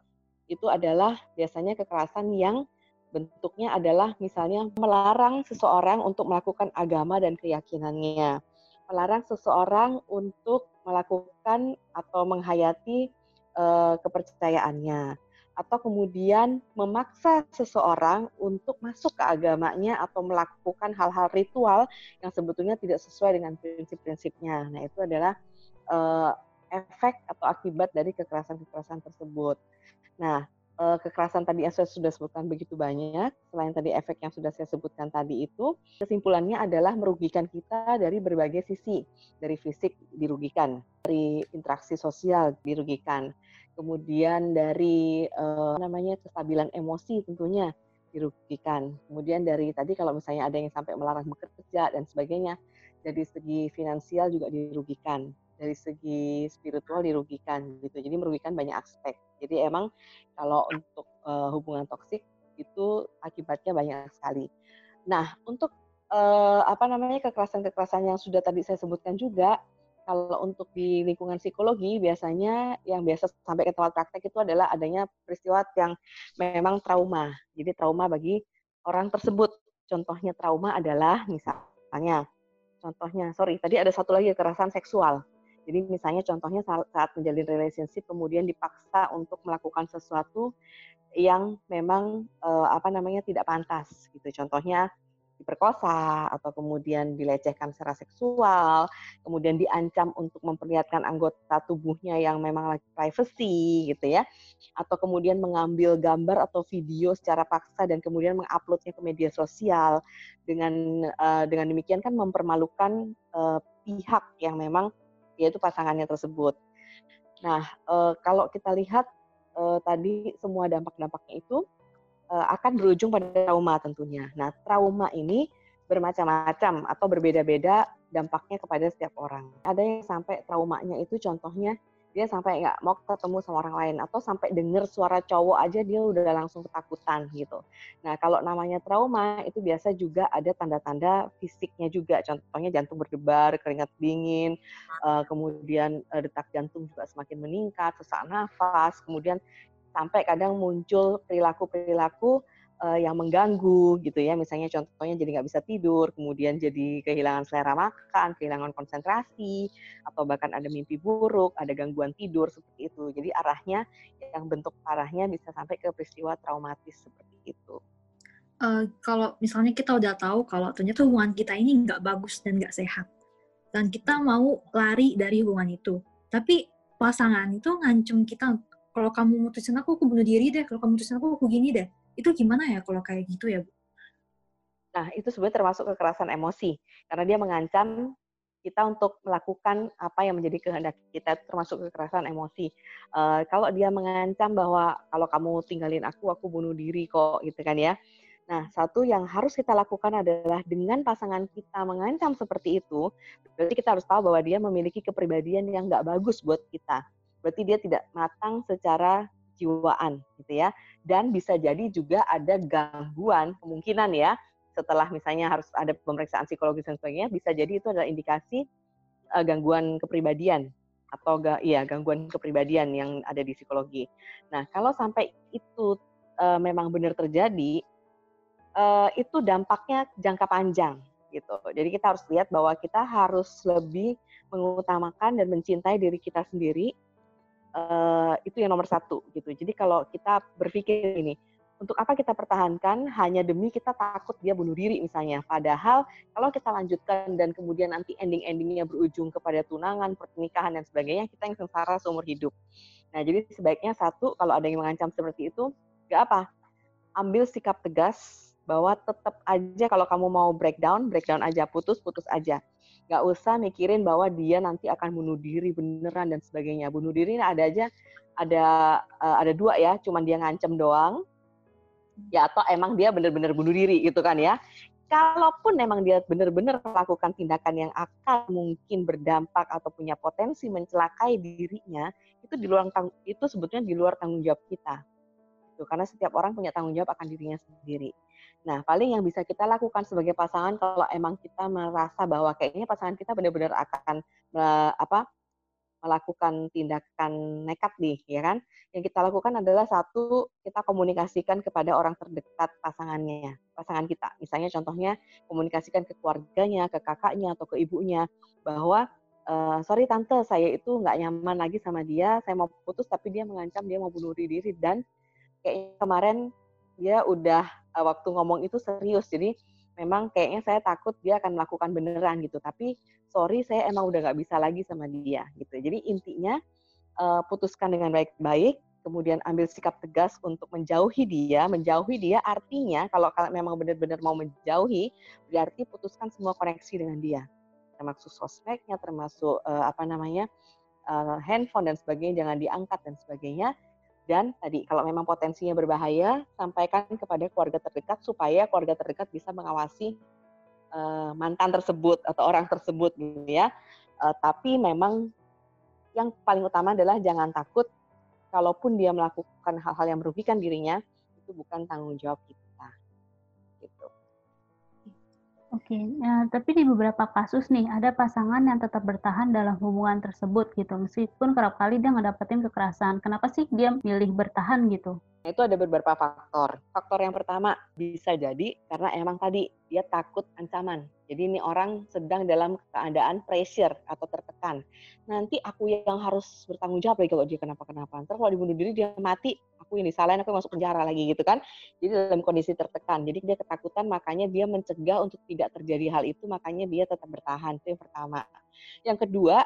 itu adalah biasanya kekerasan yang bentuknya adalah misalnya melarang seseorang untuk melakukan agama dan keyakinannya. Melarang seseorang untuk melakukan atau menghayati uh, kepercayaannya atau kemudian memaksa seseorang untuk masuk ke agamanya atau melakukan hal-hal ritual yang sebetulnya tidak sesuai dengan prinsip-prinsipnya. Nah, itu adalah uh, efek atau akibat dari kekerasan-kekerasan tersebut. Nah, uh, kekerasan tadi yang saya sudah sebutkan begitu banyak, selain tadi efek yang sudah saya sebutkan tadi itu, kesimpulannya adalah merugikan kita dari berbagai sisi. Dari fisik dirugikan, dari interaksi sosial dirugikan, kemudian dari uh, namanya kestabilan emosi tentunya dirugikan. Kemudian dari tadi kalau misalnya ada yang sampai melarang bekerja dan sebagainya, dari segi finansial juga dirugikan, dari segi spiritual dirugikan gitu. Jadi merugikan banyak aspek. Jadi emang kalau untuk uh, hubungan toksik itu akibatnya banyak sekali. Nah, untuk uh, apa namanya kekerasan-kekerasan yang sudah tadi saya sebutkan juga kalau untuk di lingkungan psikologi biasanya yang biasa sampai ke tempat praktek itu adalah adanya peristiwa yang memang trauma. Jadi trauma bagi orang tersebut. Contohnya trauma adalah misalnya, contohnya, sorry, tadi ada satu lagi kekerasan seksual. Jadi misalnya contohnya saat menjalin relationship kemudian dipaksa untuk melakukan sesuatu yang memang eh, apa namanya tidak pantas gitu. Contohnya diperkosa atau kemudian dilecehkan secara seksual, kemudian diancam untuk memperlihatkan anggota tubuhnya yang memang lagi privacy gitu ya, atau kemudian mengambil gambar atau video secara paksa dan kemudian menguploadnya ke media sosial dengan uh, dengan demikian kan mempermalukan uh, pihak yang memang yaitu pasangannya tersebut. Nah, uh, kalau kita lihat uh, tadi semua dampak-dampaknya itu akan berujung pada trauma tentunya. Nah, trauma ini bermacam-macam atau berbeda-beda dampaknya kepada setiap orang. Ada yang sampai traumanya itu contohnya dia sampai nggak mau ketemu sama orang lain atau sampai dengar suara cowok aja dia udah langsung ketakutan gitu. Nah kalau namanya trauma itu biasa juga ada tanda-tanda fisiknya juga. Contohnya jantung berdebar, keringat dingin, uh, kemudian uh, detak jantung juga semakin meningkat, sesak nafas, kemudian sampai kadang muncul perilaku-perilaku uh, yang mengganggu gitu ya. Misalnya contohnya jadi nggak bisa tidur kemudian jadi kehilangan selera makan kehilangan konsentrasi atau bahkan ada mimpi buruk ada gangguan tidur seperti itu. Jadi arahnya yang bentuk parahnya bisa sampai ke peristiwa traumatis seperti itu. Uh, kalau misalnya kita udah tahu kalau ternyata hubungan kita ini nggak bagus dan nggak sehat dan kita mau lari dari hubungan itu tapi pasangan itu ngancem kita kalau kamu mutusin aku, aku bunuh diri deh. Kalau kamu mutusin aku, aku gini deh. Itu gimana ya kalau kayak gitu ya, Bu? Nah, itu sebenarnya termasuk kekerasan emosi. Karena dia mengancam kita untuk melakukan apa yang menjadi kehendak kita, termasuk kekerasan emosi. Uh, kalau dia mengancam bahwa kalau kamu tinggalin aku, aku bunuh diri kok, gitu kan ya. Nah, satu yang harus kita lakukan adalah dengan pasangan kita mengancam seperti itu, berarti kita harus tahu bahwa dia memiliki kepribadian yang nggak bagus buat kita berarti dia tidak matang secara jiwaan gitu ya. Dan bisa jadi juga ada gangguan kemungkinan ya setelah misalnya harus ada pemeriksaan psikologis dan sebagainya bisa jadi itu adalah indikasi uh, gangguan kepribadian atau ga, iya gangguan kepribadian yang ada di psikologi. Nah, kalau sampai itu uh, memang benar terjadi uh, itu dampaknya jangka panjang gitu. Jadi kita harus lihat bahwa kita harus lebih mengutamakan dan mencintai diri kita sendiri uh, itu yang nomor satu gitu. Jadi kalau kita berpikir ini, untuk apa kita pertahankan hanya demi kita takut dia bunuh diri misalnya. Padahal kalau kita lanjutkan dan kemudian nanti ending-endingnya berujung kepada tunangan, pernikahan dan sebagainya, kita yang sengsara seumur hidup. Nah jadi sebaiknya satu kalau ada yang mengancam seperti itu, gak apa, ambil sikap tegas bahwa tetap aja kalau kamu mau breakdown, breakdown aja, putus, putus aja nggak usah mikirin bahwa dia nanti akan bunuh diri beneran dan sebagainya. Bunuh diri ini ada aja ada uh, ada dua ya, cuman dia ngancem doang. Ya atau emang dia bener-bener bunuh diri gitu kan ya. Kalaupun memang dia benar-benar melakukan tindakan yang akan mungkin berdampak atau punya potensi mencelakai dirinya, itu di luar itu sebetulnya di luar tanggung jawab kita. Itu karena setiap orang punya tanggung jawab akan dirinya sendiri. Nah, paling yang bisa kita lakukan sebagai pasangan kalau emang kita merasa bahwa kayaknya pasangan kita benar-benar akan apa melakukan tindakan nekat nih, ya kan? Yang kita lakukan adalah satu, kita komunikasikan kepada orang terdekat pasangannya, pasangan kita. Misalnya contohnya komunikasikan ke keluarganya, ke kakaknya atau ke ibunya bahwa uh, sorry tante, saya itu nggak nyaman lagi sama dia, saya mau putus tapi dia mengancam dia mau bunuh diri dan kayaknya kemarin dia udah uh, waktu ngomong itu serius. Jadi memang kayaknya saya takut dia akan melakukan beneran gitu. Tapi sorry saya emang udah nggak bisa lagi sama dia gitu. Jadi intinya uh, putuskan dengan baik-baik, kemudian ambil sikap tegas untuk menjauhi dia. Menjauhi dia artinya kalau kalian memang benar-benar mau menjauhi, berarti putuskan semua koneksi dengan dia. Termasuk sosmednya, termasuk uh, apa namanya uh, handphone dan sebagainya jangan diangkat dan sebagainya dan tadi kalau memang potensinya berbahaya, sampaikan kepada keluarga terdekat supaya keluarga terdekat bisa mengawasi uh, mantan tersebut atau orang tersebut gitu ya. Uh, tapi memang yang paling utama adalah jangan takut kalaupun dia melakukan hal-hal yang merugikan dirinya itu bukan tanggung jawab kita. Oke, nah, tapi di beberapa kasus nih ada pasangan yang tetap bertahan dalam hubungan tersebut gitu, meskipun kerap kali dia ngedapetin kekerasan. Kenapa sih dia milih bertahan gitu? Itu ada beberapa faktor. Faktor yang pertama bisa jadi karena emang tadi dia takut ancaman. Jadi ini orang sedang dalam keadaan pressure atau tertekan. Nanti aku yang harus bertanggung jawab lagi kalau dia kenapa-kenapa. Ntar kalau dibunuh diri dia mati, aku yang disalahin, aku yang masuk penjara lagi gitu kan. Jadi dalam kondisi tertekan. Jadi dia ketakutan makanya dia mencegah untuk tidak terjadi hal itu, makanya dia tetap bertahan. Itu yang pertama. Yang kedua,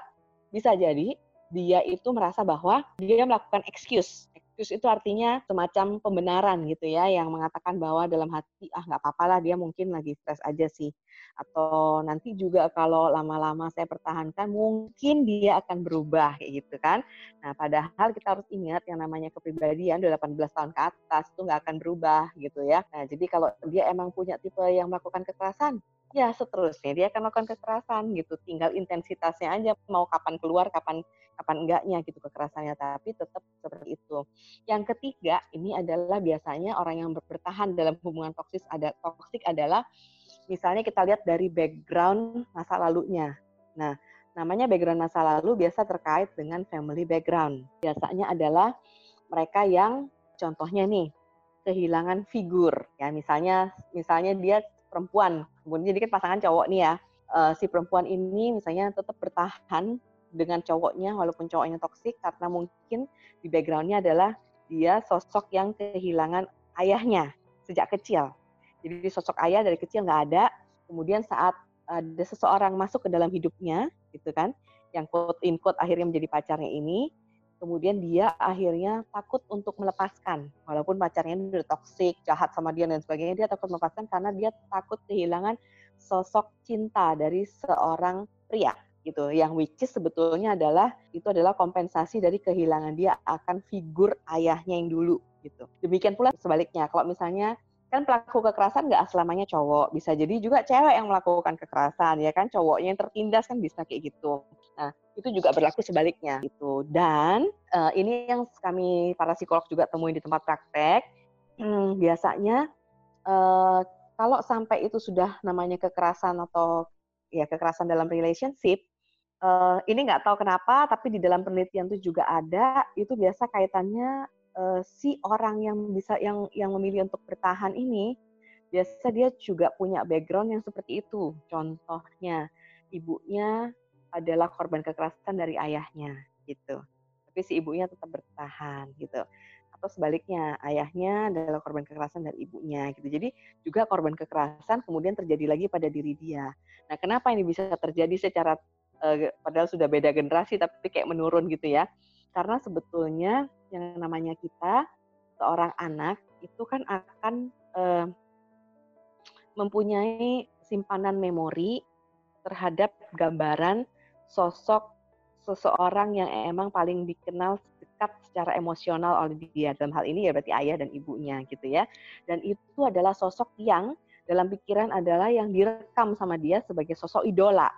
bisa jadi dia itu merasa bahwa dia melakukan excuse excuse itu artinya semacam pembenaran gitu ya, yang mengatakan bahwa dalam hati, ah nggak apa-apa lah dia mungkin lagi stres aja sih. Atau nanti juga kalau lama-lama saya pertahankan, mungkin dia akan berubah kayak gitu kan. Nah padahal kita harus ingat yang namanya kepribadian 18 tahun ke atas itu nggak akan berubah gitu ya. Nah jadi kalau dia emang punya tipe yang melakukan kekerasan, ya seterusnya. Dia akan melakukan kekerasan gitu. Tinggal intensitasnya aja mau kapan keluar kapan kapan enggaknya gitu kekerasannya. Tapi tetap seperti itu. Yang ketiga ini adalah biasanya orang yang bertahan dalam hubungan toksik ada toksik adalah misalnya kita lihat dari background masa lalunya. Nah namanya background masa lalu biasa terkait dengan family background. Biasanya adalah mereka yang contohnya nih kehilangan figur. Ya misalnya misalnya dia perempuan. Kemudian jadi kan pasangan cowok nih ya. Uh, si perempuan ini misalnya tetap bertahan dengan cowoknya walaupun cowoknya toksik karena mungkin di backgroundnya adalah dia sosok yang kehilangan ayahnya sejak kecil. Jadi sosok ayah dari kecil nggak ada. Kemudian saat ada seseorang masuk ke dalam hidupnya, gitu kan, yang quote in quote akhirnya menjadi pacarnya ini, kemudian dia akhirnya takut untuk melepaskan walaupun pacarnya udah toksik jahat sama dia dan sebagainya dia takut melepaskan karena dia takut kehilangan sosok cinta dari seorang pria gitu. Yang which is sebetulnya adalah itu adalah kompensasi dari kehilangan dia akan figur ayahnya yang dulu gitu. Demikian pula sebaliknya kalau misalnya kan pelaku kekerasan nggak selamanya cowok bisa jadi juga cewek yang melakukan kekerasan ya kan? Cowoknya yang tertindas kan bisa kayak gitu nah itu juga berlaku sebaliknya gitu dan uh, ini yang kami para psikolog juga temuin di tempat praktek hmm, biasanya uh, kalau sampai itu sudah namanya kekerasan atau ya kekerasan dalam relationship uh, ini nggak tahu kenapa tapi di dalam penelitian itu juga ada itu biasa kaitannya uh, si orang yang bisa yang yang memilih untuk bertahan ini biasa dia juga punya background yang seperti itu. Contohnya ibunya adalah korban kekerasan dari ayahnya gitu. Tapi si ibunya tetap bertahan gitu. Atau sebaliknya, ayahnya adalah korban kekerasan dari ibunya gitu. Jadi juga korban kekerasan kemudian terjadi lagi pada diri dia. Nah, kenapa ini bisa terjadi secara uh, padahal sudah beda generasi tapi kayak menurun gitu ya? Karena sebetulnya yang namanya kita seorang anak itu kan akan uh, mempunyai simpanan memori terhadap gambaran sosok seseorang yang emang paling dikenal dekat secara emosional oleh dia dalam hal ini ya berarti ayah dan ibunya gitu ya dan itu adalah sosok yang dalam pikiran adalah yang direkam sama dia sebagai sosok idola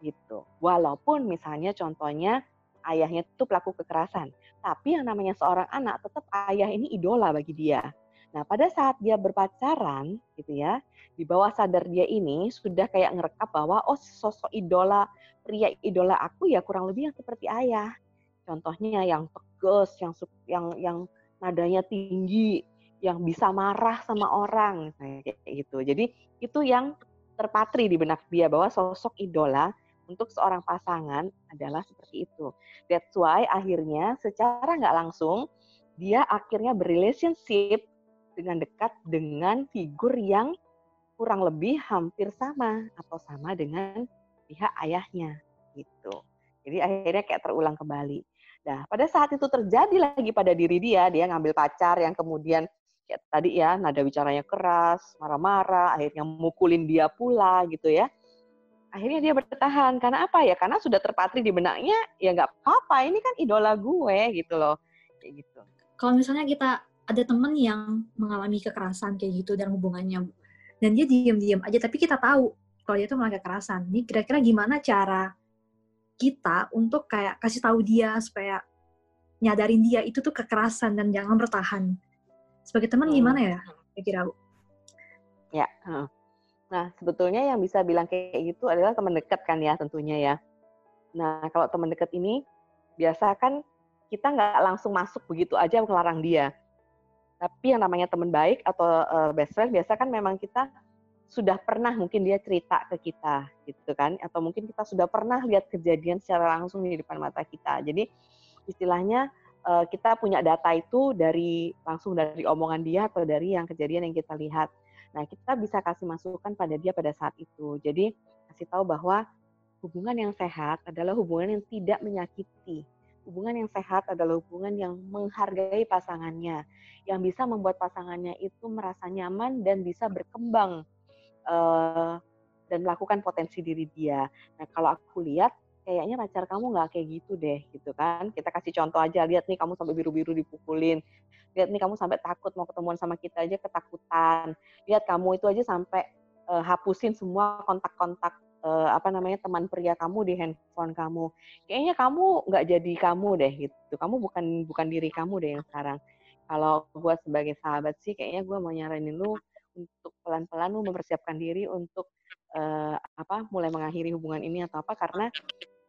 gitu walaupun misalnya contohnya ayahnya itu pelaku kekerasan. Tapi yang namanya seorang anak tetap ayah ini idola bagi dia. Nah, pada saat dia berpacaran gitu ya, di bawah sadar dia ini sudah kayak ngerekap bahwa oh sosok idola pria idola aku ya kurang lebih yang seperti ayah. Contohnya yang tegas, yang yang yang nadanya tinggi, yang bisa marah sama orang kayak gitu. Jadi itu yang terpatri di benak dia bahwa sosok idola untuk seorang pasangan adalah seperti itu. That's why akhirnya secara nggak langsung dia akhirnya berrelationship dengan dekat dengan figur yang kurang lebih hampir sama atau sama dengan pihak ayahnya gitu. Jadi akhirnya kayak terulang kembali. Nah, pada saat itu terjadi lagi pada diri dia, dia ngambil pacar yang kemudian kayak tadi ya, nada bicaranya keras, marah-marah, akhirnya mukulin dia pula gitu ya. Akhirnya dia bertahan. Karena apa ya? Karena sudah terpatri di benaknya ya nggak apa-apa. Ini kan idola gue gitu loh. Kayak gitu. Kalau misalnya kita ada temen yang mengalami kekerasan kayak gitu dalam hubungannya dan dia diam-diam aja tapi kita tahu kalau dia tuh mengalami kekerasan ini kira-kira gimana cara kita untuk kayak kasih tahu dia supaya nyadarin dia itu tuh kekerasan dan jangan bertahan sebagai teman hmm. gimana ya kira-kira ya Nah, sebetulnya yang bisa bilang kayak gitu adalah teman dekat kan ya tentunya ya. Nah, kalau teman dekat ini biasa kan kita nggak langsung masuk begitu aja melarang dia. Tapi yang namanya teman baik atau uh, best friend biasa kan memang kita sudah pernah mungkin dia cerita ke kita gitu kan atau mungkin kita sudah pernah lihat kejadian secara langsung di depan mata kita. Jadi istilahnya uh, kita punya data itu dari langsung dari omongan dia atau dari yang kejadian yang kita lihat. Nah, kita bisa kasih masukan pada dia pada saat itu. Jadi kasih tahu bahwa hubungan yang sehat adalah hubungan yang tidak menyakiti. Hubungan yang sehat adalah hubungan yang menghargai pasangannya, yang bisa membuat pasangannya itu merasa nyaman dan bisa berkembang uh, dan melakukan potensi diri dia. Nah, kalau aku lihat kayaknya pacar kamu nggak kayak gitu deh, gitu kan? Kita kasih contoh aja, lihat nih kamu sampai biru-biru dipukulin, lihat nih kamu sampai takut mau ketemuan sama kita aja ketakutan, lihat kamu itu aja sampai uh, hapusin semua kontak-kontak uh, apa namanya teman pria kamu di handphone kamu. Kayaknya kamu nggak jadi kamu deh gitu. Kamu bukan bukan diri kamu deh yang sekarang. Kalau gue sebagai sahabat sih kayaknya gue mau nyaranin lu untuk pelan-pelan lu mempersiapkan diri untuk uh, apa mulai mengakhiri hubungan ini atau apa karena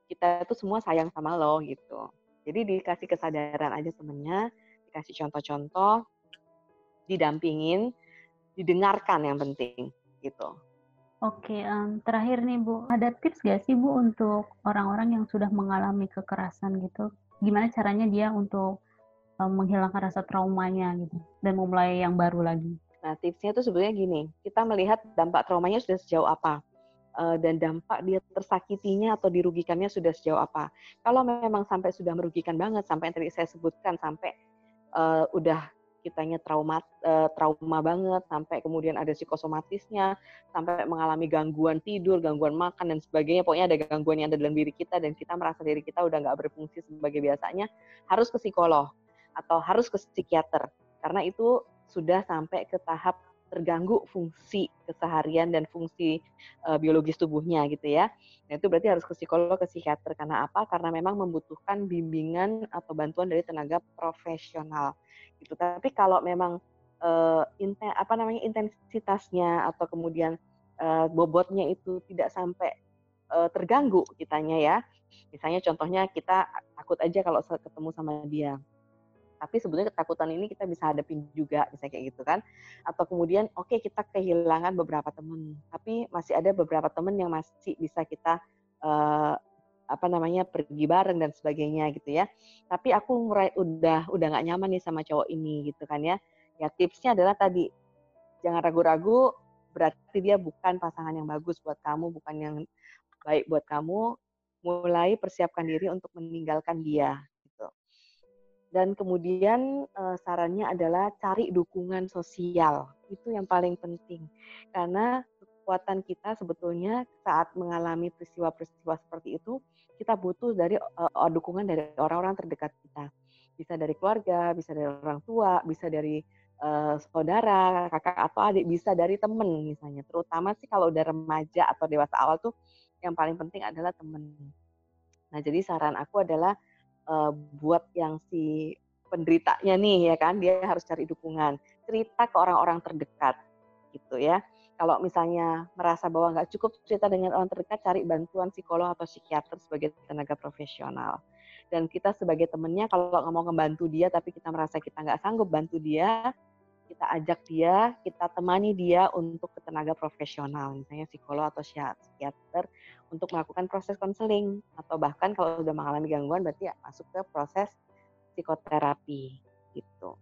kita itu semua sayang sama lo gitu. Jadi dikasih kesadaran aja temennya, dikasih contoh-contoh, didampingin, didengarkan yang penting gitu. Oke, um, terakhir nih Bu, ada tips gak sih Bu untuk orang-orang yang sudah mengalami kekerasan gitu? Gimana caranya dia untuk um, menghilangkan rasa traumanya gitu dan memulai yang baru lagi? Nah, tipsnya tuh sebenarnya gini, kita melihat dampak traumanya sudah sejauh apa uh, dan dampak dia tersakitinya atau dirugikannya sudah sejauh apa. Kalau memang sampai sudah merugikan banget, sampai yang tadi saya sebutkan, sampai uh, udah kitanya trauma uh, trauma banget sampai kemudian ada psikosomatisnya sampai mengalami gangguan tidur gangguan makan dan sebagainya. Pokoknya ada gangguan yang ada dalam diri kita dan kita merasa diri kita udah nggak berfungsi sebagai biasanya harus ke psikolog atau harus ke psikiater. Karena itu sudah sampai ke tahap terganggu fungsi keseharian dan fungsi uh, biologis tubuhnya gitu ya. Nah, itu berarti harus ke psikolog, ke psikiater karena apa? Karena memang membutuhkan bimbingan atau bantuan dari tenaga profesional gitu. Tapi kalau memang uh, inten, apa namanya intensitasnya atau kemudian uh, bobotnya itu tidak sampai uh, terganggu kitanya ya. Misalnya contohnya kita takut aja kalau ketemu sama dia. Tapi sebetulnya ketakutan ini kita bisa hadapin juga, bisa kayak gitu kan. Atau kemudian oke okay, kita kehilangan beberapa teman, tapi masih ada beberapa teman yang masih bisa kita uh, apa namanya pergi bareng dan sebagainya gitu ya. Tapi aku mulai udah udah nggak nyaman nih sama cowok ini gitu kan ya. Ya tipsnya adalah tadi jangan ragu-ragu berarti dia bukan pasangan yang bagus buat kamu, bukan yang baik buat kamu. Mulai persiapkan diri untuk meninggalkan dia. Dan kemudian uh, sarannya adalah cari dukungan sosial. Itu yang paling penting. Karena kekuatan kita sebetulnya saat mengalami peristiwa-peristiwa seperti itu, kita butuh dari uh, dukungan dari orang-orang terdekat kita. Bisa dari keluarga, bisa dari orang tua, bisa dari uh, saudara, kakak atau adik, bisa dari teman misalnya. Terutama sih kalau udah remaja atau dewasa awal tuh yang paling penting adalah teman. Nah, jadi saran aku adalah uh, buat yang si penderitanya nih ya kan, dia harus cari dukungan. Cerita ke orang-orang terdekat gitu ya kalau misalnya merasa bahwa nggak cukup cerita dengan orang terdekat, cari bantuan psikolog atau psikiater sebagai tenaga profesional. Dan kita sebagai temennya, kalau nggak mau ngebantu dia, tapi kita merasa kita nggak sanggup bantu dia, kita ajak dia, kita temani dia untuk ke tenaga profesional, misalnya psikolog atau psikiater, untuk melakukan proses konseling. Atau bahkan kalau sudah mengalami gangguan, berarti ya masuk ke proses psikoterapi. gitu.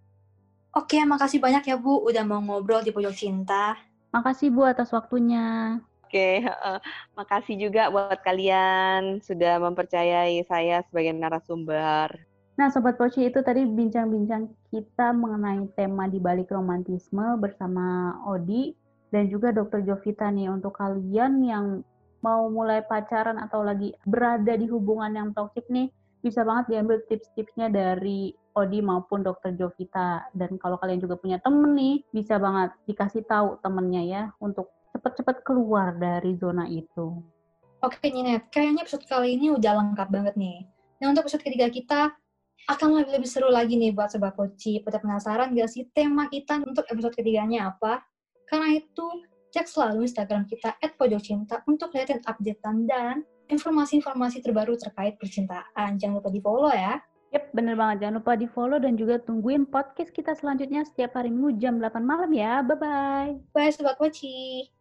Oke, makasih banyak ya Bu udah mau ngobrol di Pojok Cinta. Makasih Bu atas waktunya. Oke, uh, makasih juga buat kalian sudah mempercayai saya sebagai narasumber. Nah, Sobat Poci itu tadi bincang-bincang kita mengenai tema di balik romantisme bersama Odi dan juga Dr. Jovita nih untuk kalian yang mau mulai pacaran atau lagi berada di hubungan yang toksik nih, bisa banget diambil tips-tipsnya dari Odi maupun dokter Jovita. Dan kalau kalian juga punya temen nih, bisa banget dikasih tahu temennya ya untuk cepet-cepet keluar dari zona itu. Oke Ninet, kayaknya episode kali ini udah lengkap banget nih. Nah untuk episode ketiga kita akan lebih lebih seru lagi nih buat Sobat Poci. Pada penasaran gak sih tema kita untuk episode ketiganya apa? Karena itu, cek selalu Instagram kita @pojokcinta untuk lihatin updatean dan informasi-informasi terbaru terkait percintaan. Jangan lupa di follow ya. Yap, bener banget. Jangan lupa di-follow dan juga tungguin podcast kita selanjutnya setiap hari Minggu jam 8 malam ya. Bye-bye. Bye Sobat Mochi.